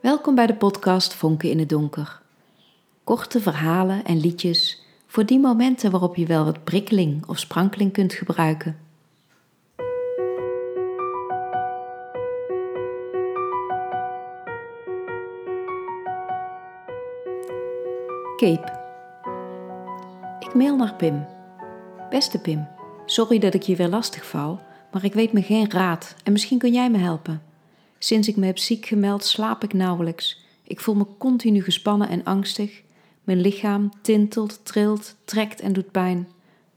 Welkom bij de podcast Vonken in het Donker. Korte verhalen en liedjes voor die momenten waarop je wel wat prikkeling of sprankeling kunt gebruiken. Cape. Ik mail naar Pim. Beste Pim, sorry dat ik je weer lastig val, maar ik weet me geen raad en misschien kun jij me helpen. Sinds ik me heb ziek gemeld slaap ik nauwelijks. Ik voel me continu gespannen en angstig. Mijn lichaam tintelt, trilt, trekt en doet pijn.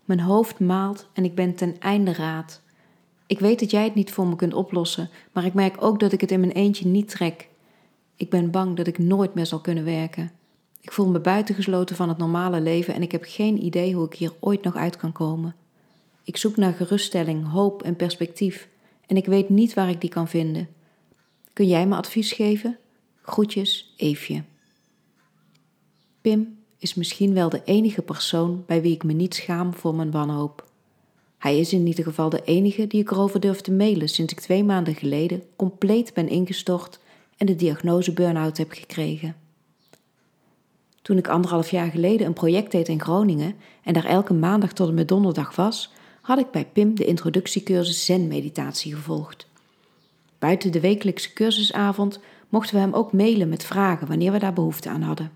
Mijn hoofd maalt en ik ben ten einde raad. Ik weet dat jij het niet voor me kunt oplossen, maar ik merk ook dat ik het in mijn eentje niet trek. Ik ben bang dat ik nooit meer zal kunnen werken. Ik voel me buitengesloten van het normale leven en ik heb geen idee hoe ik hier ooit nog uit kan komen. Ik zoek naar geruststelling, hoop en perspectief en ik weet niet waar ik die kan vinden. Kun jij me advies geven? Groetjes, Eefje. Pim is misschien wel de enige persoon bij wie ik me niet schaam voor mijn wanhoop. Hij is in ieder geval de enige die ik erover durf te mailen sinds ik twee maanden geleden compleet ben ingestort en de diagnose burn-out heb gekregen. Toen ik anderhalf jaar geleden een project deed in Groningen en daar elke maandag tot en met donderdag was, had ik bij Pim de introductiecursus Zen-meditatie gevolgd. Buiten de wekelijkse cursusavond mochten we hem ook mailen met vragen wanneer we daar behoefte aan hadden.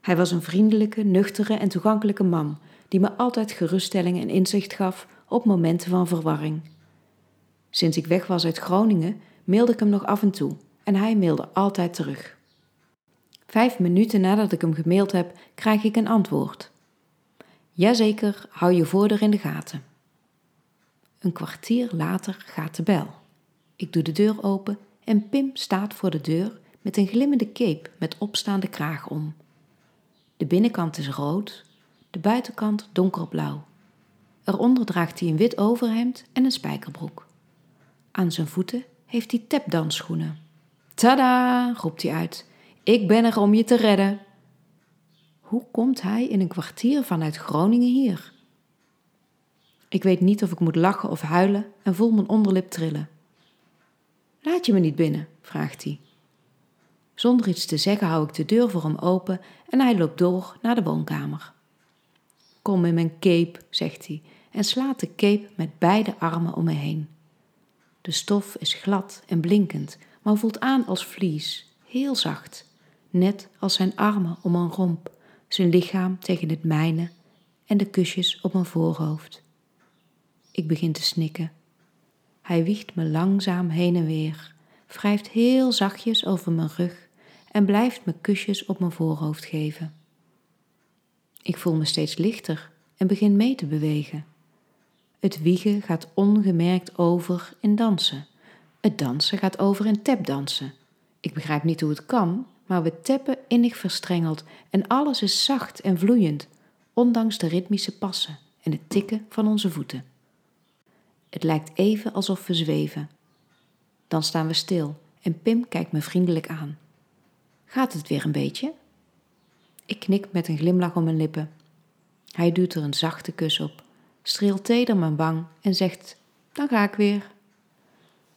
Hij was een vriendelijke, nuchtere en toegankelijke man die me altijd geruststelling en inzicht gaf op momenten van verwarring. Sinds ik weg was uit Groningen mailde ik hem nog af en toe en hij mailde altijd terug. Vijf minuten nadat ik hem gemaild heb, krijg ik een antwoord. Jazeker, hou je voordeur in de gaten. Een kwartier later gaat de bel. Ik doe de deur open en Pim staat voor de deur met een glimmende cape met opstaande kraag om. De binnenkant is rood, de buitenkant donkerblauw. Eronder draagt hij een wit overhemd en een spijkerbroek. Aan zijn voeten heeft hij tapdansschoenen. Tada, roept hij uit. Ik ben er om je te redden. Hoe komt hij in een kwartier vanuit Groningen hier? Ik weet niet of ik moet lachen of huilen en voel mijn onderlip trillen. Laat je me niet binnen? vraagt hij. Zonder iets te zeggen hou ik de deur voor hem open en hij loopt door naar de woonkamer. Kom in mijn cape, zegt hij en slaat de cape met beide armen om me heen. De stof is glad en blinkend, maar voelt aan als vlies, heel zacht, net als zijn armen om mijn romp, zijn lichaam tegen het mijne en de kusjes op mijn voorhoofd. Ik begin te snikken hij wiegt me langzaam heen en weer, wrijft heel zachtjes over mijn rug en blijft me kusjes op mijn voorhoofd geven. Ik voel me steeds lichter en begin mee te bewegen. Het wiegen gaat ongemerkt over in dansen. Het dansen gaat over in tapdansen. Ik begrijp niet hoe het kan, maar we tappen innig verstrengeld en alles is zacht en vloeiend, ondanks de ritmische passen en het tikken van onze voeten. Het lijkt even alsof we zweven. Dan staan we stil en Pim kijkt me vriendelijk aan. Gaat het weer een beetje? Ik knik met een glimlach om mijn lippen. Hij duwt er een zachte kus op, streelt teder mijn wang en zegt: Dan ga ik weer.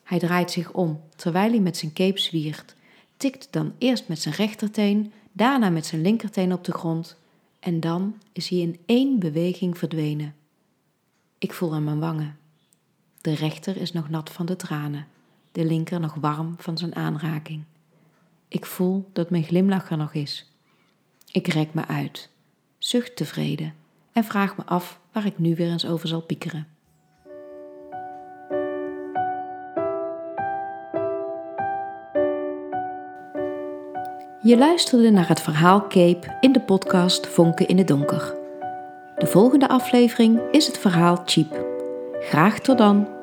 Hij draait zich om terwijl hij met zijn cape zwiert, tikt dan eerst met zijn rechterteen, daarna met zijn linkerteen op de grond en dan is hij in één beweging verdwenen. Ik voel aan mijn wangen. De rechter is nog nat van de tranen, de linker nog warm van zijn aanraking. Ik voel dat mijn glimlach er nog is. Ik rek me uit, zucht tevreden en vraag me af waar ik nu weer eens over zal piekeren. Je luisterde naar het verhaal Cape in de podcast Vonken in het Donker. De volgende aflevering is het verhaal Cheap. Graag tot dan!